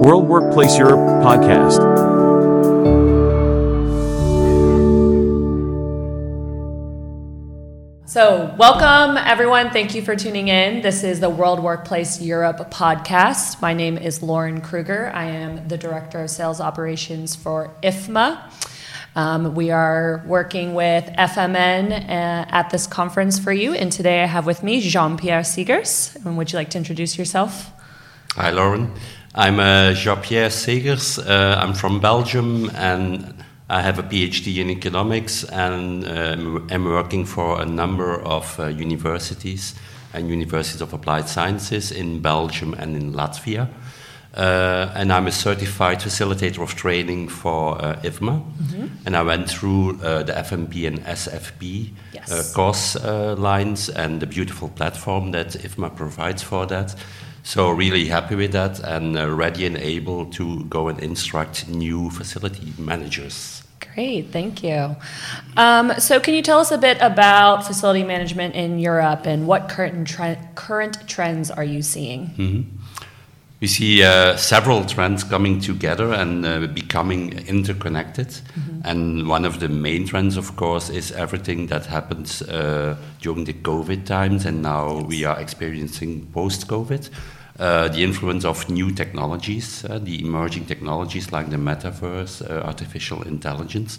World Workplace Europe podcast. So, welcome everyone. Thank you for tuning in. This is the World Workplace Europe podcast. My name is Lauren Krueger. I am the Director of Sales Operations for IFMA. Um, we are working with FMN uh, at this conference for you, and today I have with me Jean Pierre Segers. And would you like to introduce yourself? Hi, Lauren. I'm uh, Jean Pierre Segers. Uh, I'm from Belgium and I have a PhD in economics and um, am working for a number of uh, universities and universities of applied sciences in Belgium and in Latvia. Uh, and I'm a certified facilitator of training for uh, IFMA. Mm-hmm. And I went through uh, the FMP and SFP yes. Uh, course uh, lines and the beautiful platform that IFMA provides for that. So really happy with that and uh, ready and able to go and instruct new facility managers. Great, thank you. Um, so, can you tell us a bit about facility management in Europe and what current tre- current trends are you seeing? Mm-hmm. We see uh, several trends coming together and uh, becoming interconnected. Mm-hmm. And one of the main trends, of course, is everything that happens uh, during the COVID times, and now we are experiencing post COVID. Uh, the influence of new technologies, uh, the emerging technologies like the metaverse, uh, artificial intelligence,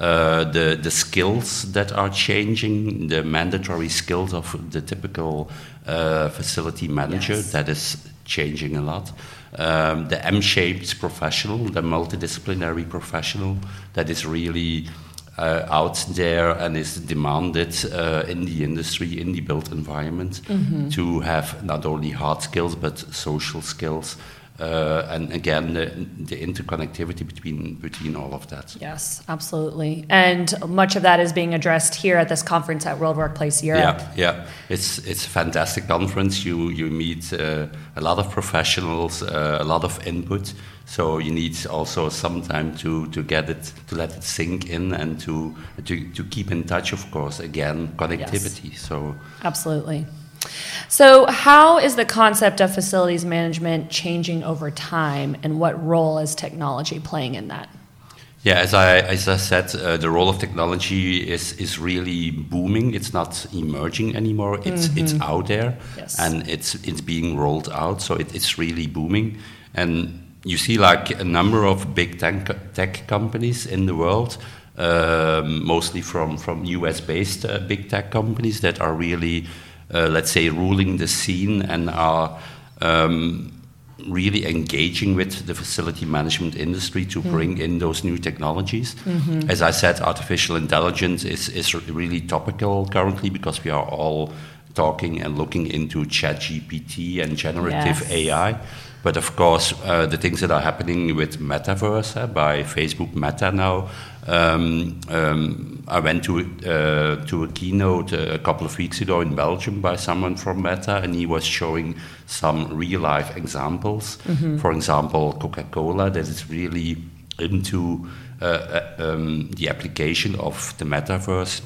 uh, the, the skills that are changing, the mandatory skills of the typical uh, facility manager yes. that is changing a lot. Um, the M-shaped professional, the multidisciplinary professional that is really uh, out there and is demanded uh, in the industry, in the built environment, mm-hmm. to have not only hard skills but social skills. Uh, and again, the, the, interconnectivity between between all of that. Yes, absolutely. And much of that is being addressed here at this conference at World Workplace Europe. Yeah, yeah. It's it's a fantastic conference. You you meet uh, a lot of professionals, uh, a lot of input. So you need also some time to, to get it, to let it sink in, and to to, to keep in touch. Of course, again, connectivity. Yes. So absolutely. So, how is the concept of facilities management changing over time, and what role is technology playing in that? Yeah, as I, as I said, uh, the role of technology is, is really booming. It's not emerging anymore. It's, mm-hmm. it's out there yes. and it's, it's being rolled out. So it, it's really booming. And you see like a number of big tech, tech companies in the world, um, mostly from, from US based uh, big tech companies that are really, uh, let's say, ruling the scene and are um, really engaging with the facility management industry to mm. bring in those new technologies. Mm-hmm. As I said, artificial intelligence is, is really topical currently because we are all talking and looking into ChatGPT and generative yes. AI. But of course, uh, the things that are happening with Metaverse uh, by Facebook Meta now. Um, um, I went to uh, to a keynote a couple of weeks ago in Belgium by someone from Meta, and he was showing some real life examples. Mm-hmm. For example, Coca Cola that is really into uh, uh, um, the application of the metaverse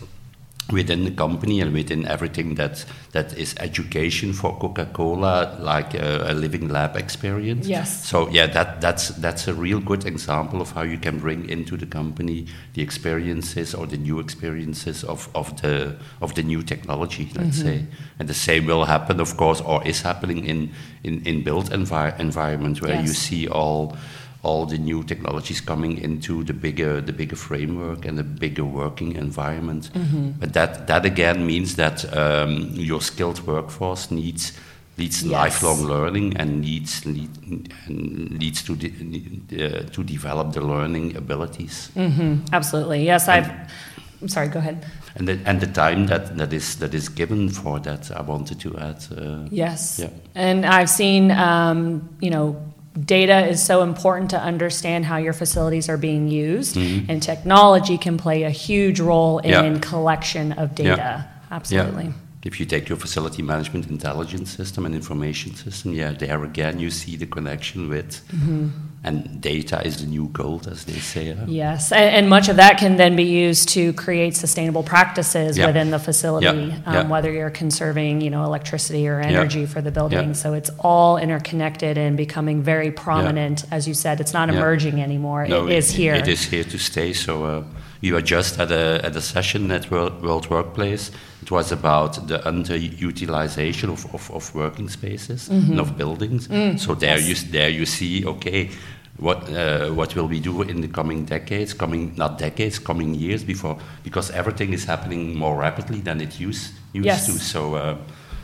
within the company and within everything that that is education for Coca-Cola, like a, a, living lab experience. Yes. So yeah, that that's that's a real good example of how you can bring into the company the experiences or the new experiences of, of the of the new technology, let's mm-hmm. say. And the same will happen, of course, or is happening in in, in built envi- environment where yes. you see all all the new technologies coming into the bigger the bigger framework and the bigger working environment. Mm-hmm. But that that again means that um, your skilled workforce needs leads yes. lifelong learning and needs lead, and leads to de, uh, to develop the learning abilities. Mm-hmm. Absolutely, yes. I've. I'm sorry. Go ahead. And the, and the time that, that is that is given for that, I wanted to add. Uh, yes. Yeah. And I've seen, um, you know, data is so important to understand how your facilities are being used mm-hmm. and technology can play a huge role in yeah. collection of data yeah. absolutely yeah. if you take your facility management intelligence system and information system yeah there again you see the connection with mm-hmm. And data is the new gold, as they say. Huh? Yes, and, and, much of that can then be used to create sustainable practices yeah. within the facility, yeah. Um, yeah. whether you're conserving, you know, electricity or energy for the building. So it's all interconnected and becoming very prominent. As you said, it's not emerging anymore; no, it is here. It is here to stay. So. Uh, we were just at a, at a session at World, World Workplace. It was about the underutilization of, of, of working spaces mm-hmm. and of buildings. Mm, so there yes. you there you see okay what uh, what will we do in the coming decades, coming not decades, coming years before because everything is happening more rapidly than it used used yes. to. So. Uh,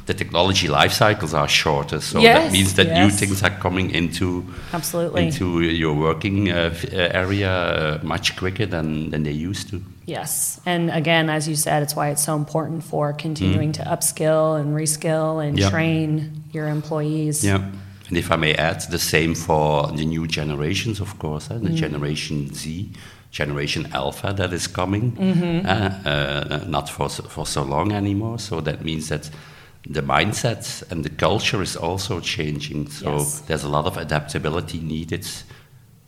the technology life cycles are shorter, so yes, that means that yes. new things are coming into absolutely into your working uh, uh, area uh, much quicker than, than they used to. Yes, and again, as you said, it's why it's so important for continuing mm. to upskill and reskill and yep. train your employees. Yeah. And if I may add, the same for the new generations, of course, uh, the mm. Generation Z, Generation Alpha that is coming, mm-hmm. uh, uh, not for so, for so long anymore. So that means that the mindset and the culture is also changing. So yes. there's a lot of adaptability needed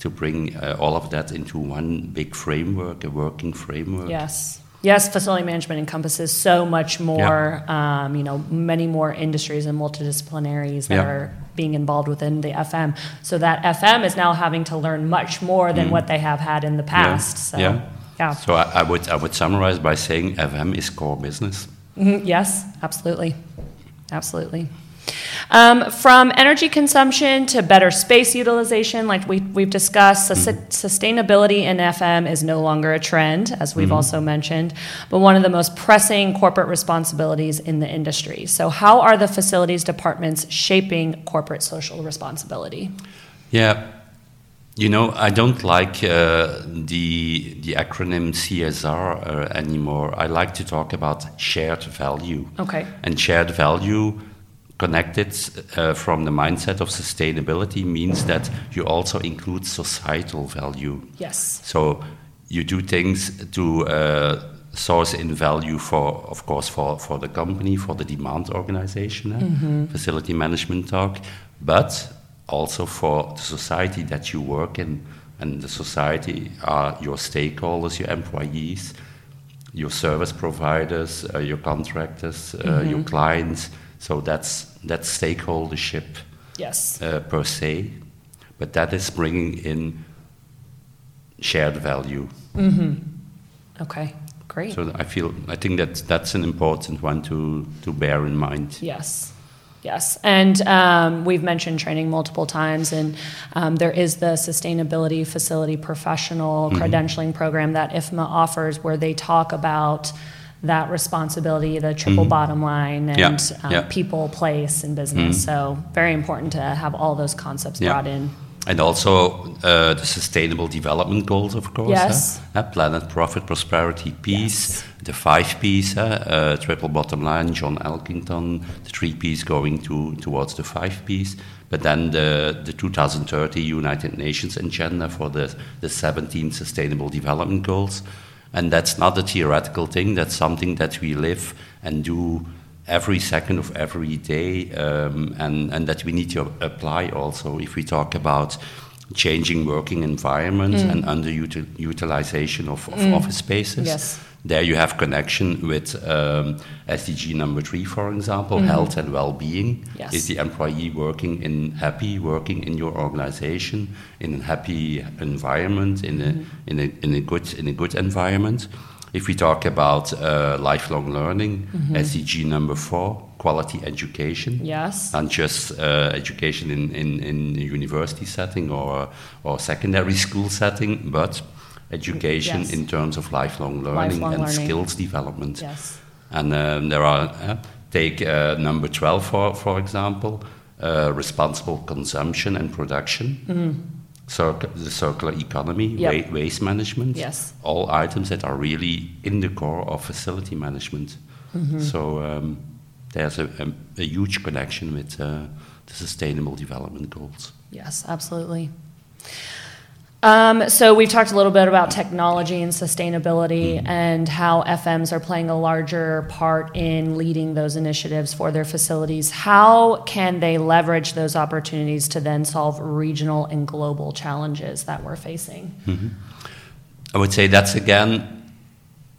to bring uh, all of that into one big framework, a working framework. Yes. Yes, facility management encompasses so much more, um, you know, many more industries and multidisciplinaries that are being involved within the FM. So that FM is now having to learn much more than mm. what they have had in the past. Yeah. So, yeah. yeah. So I, I, would I would summarize by saying FM is core business. Mm-hmm. Yes, absolutely, absolutely. Um, from energy consumption to better space utilization, like we, we've discussed, mm-hmm. sustainability in FM is no longer a trend, as we've mm-hmm. also mentioned, but one of the most pressing corporate responsibilities in the industry. So, how are the facilities departments shaping corporate social responsibility? Yeah, you know, I don't like uh, the the acronym CSR uh, anymore. I like to talk about shared value. Okay. And shared value connected uh, from the mindset of sustainability means that you also include societal value. Yes. So you do things to uh, source in value for, of course, for, for the company, for the demand organization, uh, mm-hmm. facility management talk, but also for the society that you work in. And the society are your stakeholders, your employees, your service providers, uh, your contractors, uh, mm-hmm. your clients so that's that's stakeholdership, yes, uh, per se, but that is bringing in shared value. Mm-hmm. Okay, great. So I feel I think that that's an important one to to bear in mind. Yes. Yes, and um, we've mentioned training multiple times, and um, there is the sustainability facility professional mm-hmm. credentialing program that IFMA offers, where they talk about that responsibility, the triple mm-hmm. bottom line, and yeah. Um, yeah. people, place, and business. Mm-hmm. So, very important to have all those concepts yeah. brought in. And also uh, the sustainable development goals, of course. Yes. Uh, planet, profit, prosperity, peace. Yes. The five P's, uh, triple bottom line, John Elkington, the three P's going to towards the five P's. But then the, the 2030 United Nations agenda for the, the 17 sustainable development goals and that's not a theoretical thing, that's something that we live and do every second of every day, um, and, and that we need to apply also if we talk about changing working environment mm. and underutilization of, of mm. office spaces. Yes. There you have connection with um, SDG number three, for example, mm-hmm. health and well-being. Yes. Is the employee working in happy, working in your organization in a happy environment, in a, mm-hmm. in a, in a good in a good environment? If we talk about uh, lifelong learning, mm-hmm. SDG number four, quality education. Yes. Not just uh, education in, in, in a university setting or, or secondary school setting, but education yes. in terms of lifelong learning lifelong and learning. skills development. Yes. And um, there are, uh, take uh, number 12 for, for example, uh, responsible consumption and production. Mm. Circ- the circular economy, yep. wa- waste management, yes. all items that are really in the core of facility management. Mm-hmm. So um, there's a, a, a, huge connection with uh, the sustainable development goals. Yes, absolutely. Um, so we've talked a little bit about technology and sustainability mm-hmm. and how FMs are playing a larger part in leading those initiatives for their facilities. How can they leverage those opportunities to then solve regional and global challenges that we're facing? Mm-hmm. I would say that's again,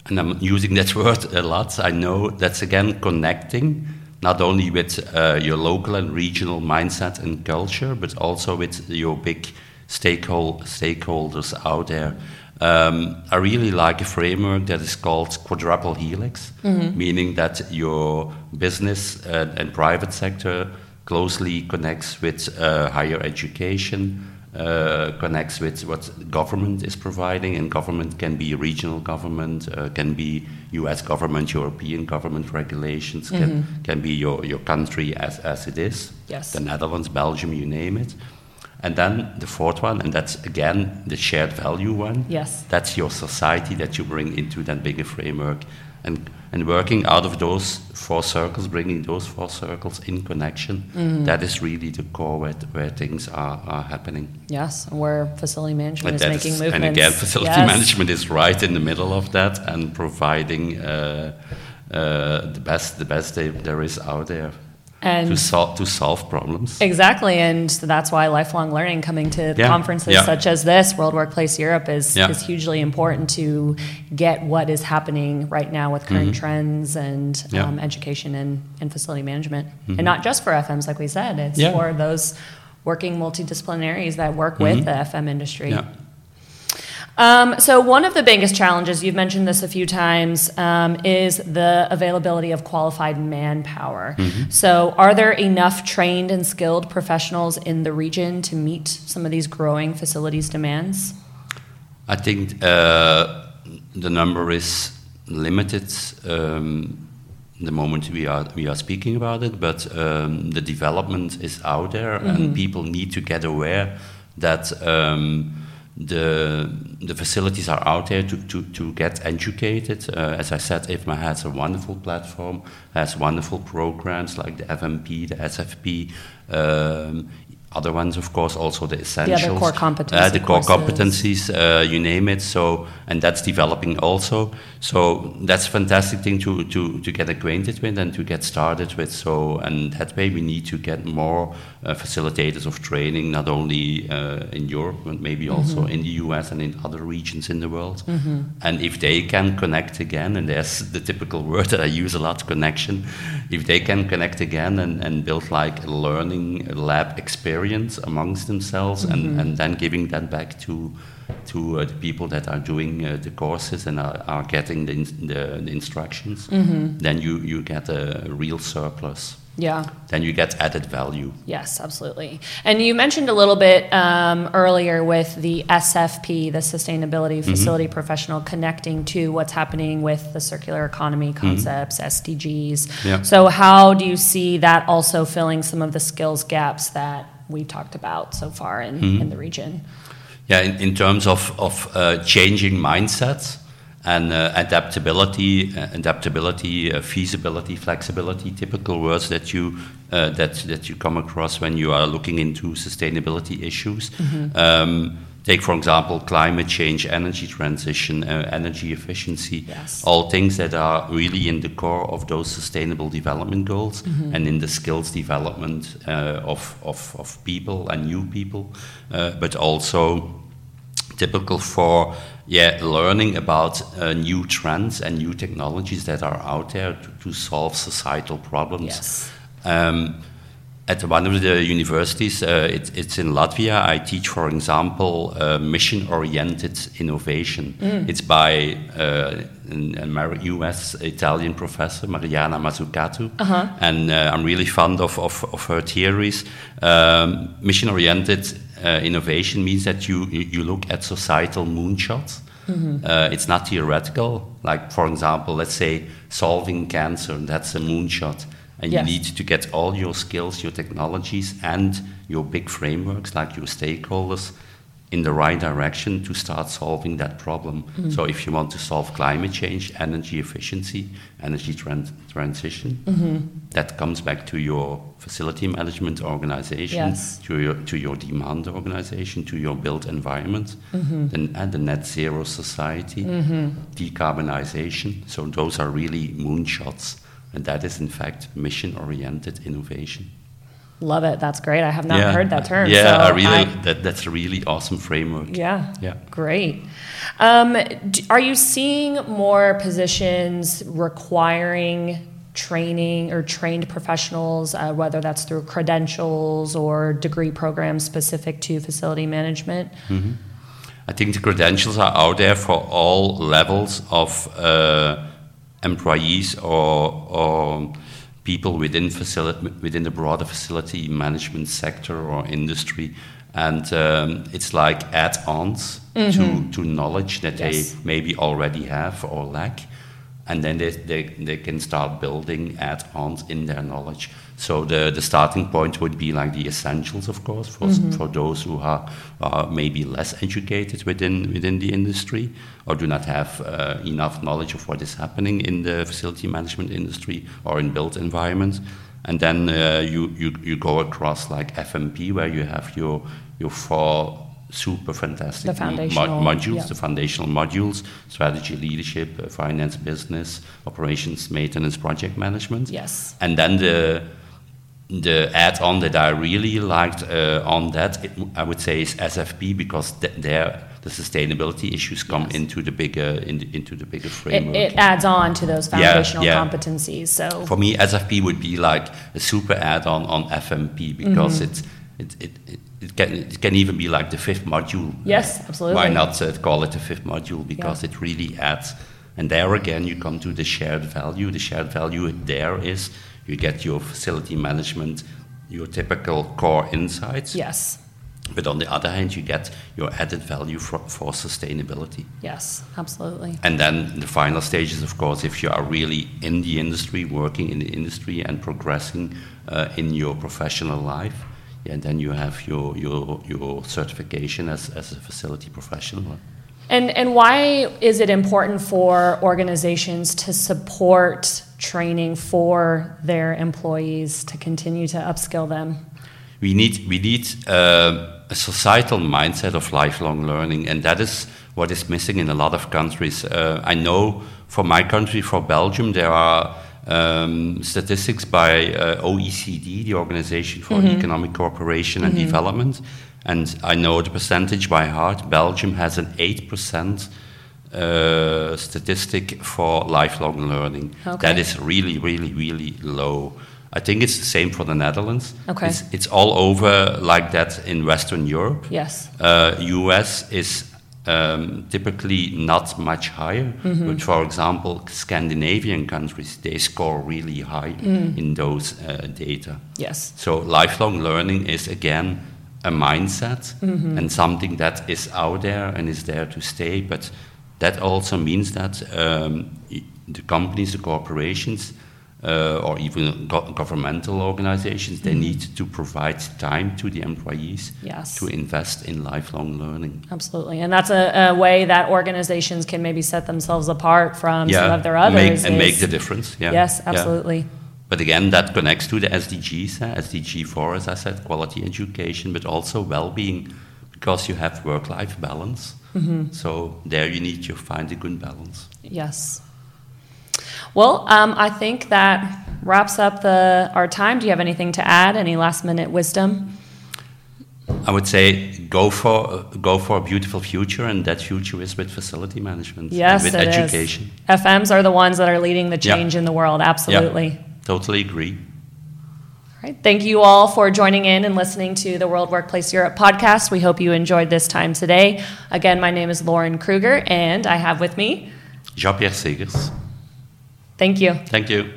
and I'm using that word a lot. I know that's again connecting not only with uh, your local and regional mindset and culture, but also with your big stakeholders out there. Um, I really like a framework that is called quadruple helix, mm-hmm. meaning that your business uh, and private sector closely connects with uh, higher education, uh, connects with what government is providing, and government can be regional government, uh, can be U.S. government, European government regulations, mm-hmm. can, can be your, your country as, as it is, yes. the Netherlands, Belgium, you name it. And then the fourth one, and that's again the shared value one. Yes. That's your society that you bring into that bigger framework. And, and working out of those four circles, bringing those four circles in connection, mm-hmm. that is really the core where, where things are, are happening. Yes, where facility management is making is, movements. And again, facility yes. management is right in the middle of that and providing uh, uh, the best the best there is out there and to solve to solve problems. Exactly, and that's why lifelong learning, coming to yeah. conferences yeah. such as this, World Workplace Europe, is yeah. is hugely important to get what is happening right now with current mm-hmm. trends and um, education and, and facility management, mm-hmm. and not just for FMs, like we said, it's for those working multidisciplinaries that work mm-hmm. with the FM industry. Um, so, one of the biggest challenges, you've mentioned this a few times, um, is the availability of qualified manpower. Mm-hmm. So, are there enough trained and skilled professionals in the region to meet some of these growing facilities demands? I think uh, the number is limited. Um, the moment we are we are speaking about it, but um, the development is out there, mm-hmm. and people need to get aware that um, the the facilities are out there to, to, to get educated. Uh, as I said, IFMA has a wonderful platform, has wonderful programs like the FMP, the SFP, um, other ones, of course, also the essentials. The other core competencies. Uh, the core competencies, uh, you name it. So, and that's developing also. So that's a fantastic thing to, to, to get acquainted with and to get started with. So, and that way we need to get more uh, facilitators of training, not only uh, in Europe, but maybe mm-hmm. also in the US and in other regions in the world. Mm-hmm. And if they can connect again, and there's the typical word that I use a lot, connection, if they can connect again and, and build like a learning lab experience amongst themselves mm-hmm. and, and then giving that back to to uh, the people that are doing uh, the courses and are, are getting the, in, the, the instructions, mm-hmm. then you, you get a real surplus. Yeah. Then you get added value. Yes, absolutely. And you mentioned a little bit um, earlier with the SFP, the Sustainability mm-hmm. Facility mm-hmm. Professional, connecting to what's happening with the circular economy mm-hmm. concepts, mm-hmm. SDGs. Yeah. So, how do you see that also filling some of the skills gaps that we talked about so far in, mm-hmm. in the region? Yeah, in, in terms of, of uh, changing mindsets and uh, adaptability, uh, adaptability, uh, feasibility, flexibility, typical words that you uh, that that you come across when you are looking into sustainability issues. Mm-hmm. Um, take, for example, climate change, energy transition, uh, energy efficiency, yes. all things that are really in the core of those sustainable development goals mm-hmm. and in the skills development uh, of, of, of people and new people, but also typical for yeah, learning about uh, new trends and new technologies that are out there to, to solve societal problems. Yes. Um, at one of the universities, uh, it, it's in Latvia. I teach, for example, uh, mission-oriented innovation. Mm. It's by uh, an U.S. Italian professor Mariana Mazzucato, -huh. and uh, I'm really fond of, of, of her theories. Um, mission-oriented uh, innovation means that you, you look at societal moonshots. Mm-hmm. Uh, it's not theoretical. Like, for example, let's say solving cancer, that's a moonshot. And yes. you need to get all your skills, your technologies, and your big frameworks, like your stakeholders, in the right direction to start solving that problem. Mm-hmm. So, if you want to solve climate change, energy efficiency, energy trans- transition, mm-hmm. that comes back to your facility management organization, yes. to your to your demand organization, to your built environment, mm-hmm. then and the net zero society, mm-hmm. decarbonization. So, those are really moonshots, and that is in fact mission oriented innovation. Love it. That's great. I have not yeah. heard that term. Yeah, so I really. I, that, that's a really awesome framework. Yeah. Yeah. Great. Um, are you seeing more positions requiring training or trained professionals, uh, whether that's through credentials or degree programs specific to facility management? Mm-hmm. I think the credentials are out there for all levels of uh, employees or, or people within facility within the broader facility management sector or industry and um, it's like add-ons mm-hmm. to, to knowledge that yes. they maybe already have or lack and then they, they, they can start building add-ons in their knowledge so the, the starting point would be like the essentials of course for, mm-hmm. for those who are, are maybe less educated within, within the industry or do not have uh, enough knowledge of what is happening in the facility management industry or in built environments and then uh, you, you, you go across like FMP where you have your, your four super fantastic the mo- modules, yeah. the foundational modules, strategy, leadership, uh, finance, business, operations, maintenance, project management. Yes. And then the the add-on that I really liked uh, on that, it, I would say, is SFP because th- there the sustainability issues come yes. into the bigger in the, into the bigger framework. It, it, adds on to those foundational yeah, yeah. competencies. So for me, SFP would be like a super add-on on FMP because mm-hmm. it's it, it, it, it, can, it can even be like the fifth module. Yes, absolutely. Why not uh, call it the fifth module? Because yeah. it really adds. And there again, you come to the shared value. The shared value there is you get your facility management, your typical core insights. Yes. But on the other hand, you get your added value for, for sustainability. Yes, absolutely. And then the final stages, of course, if you are really in the industry, working in the industry, and progressing uh, in your professional life, and then you have your, your, your certification as, as a facility professional. And, and why is it important for organizations to support training for their employees to continue to upskill them? We need, we need uh, a societal mindset of lifelong learning, and that is what is missing in a lot of countries. Uh, I know for my country, for Belgium, there are um, statistics by uh, OECD, the Organization for mm-hmm. Economic Cooperation and mm-hmm. Development, and I know the percentage by heart. Belgium has an 8% uh, statistic for lifelong learning. Okay. That is really, really, really low. I think it's the same for the Netherlands. Okay. It's, it's all over like that in Western Europe. Yes. Uh, US is um, typically not much higher. Mm-hmm. But for example, Scandinavian countries, they score really high mm. in those uh, data. Yes. So lifelong learning is again a mindset mm-hmm. and something that is out there and is there to stay. But that also means that um, the companies, the corporations, uh, or even go- governmental organizations, they mm-hmm. need to provide time to the employees yes. to invest in lifelong learning. Absolutely. And that's a, a, way that organizations can maybe set themselves apart from yeah, some of their others. Make, and make the difference. Yeah. Yes, absolutely. Yeah. But again, that connects to the SDGs. Uh, SDG 4, as I said, quality education, but also well being, because you have work life balance. Mm-hmm. So there you need to find a good balance. Yes. Well, um, I think that wraps up the, our time. Do you have anything to add? Any last minute wisdom? I would say go for go for a beautiful future, and that future is with facility management. Yes, with it education. Is. FMs are the ones that are leading the change in the world. Absolutely. Totally agree. All right. Thank you all for joining in and listening to the World Workplace Europe podcast. We hope you enjoyed this time today. Again, my name is Lauren Krueger, and I have with me Jean Pierre Segers. Thank you. Thank you.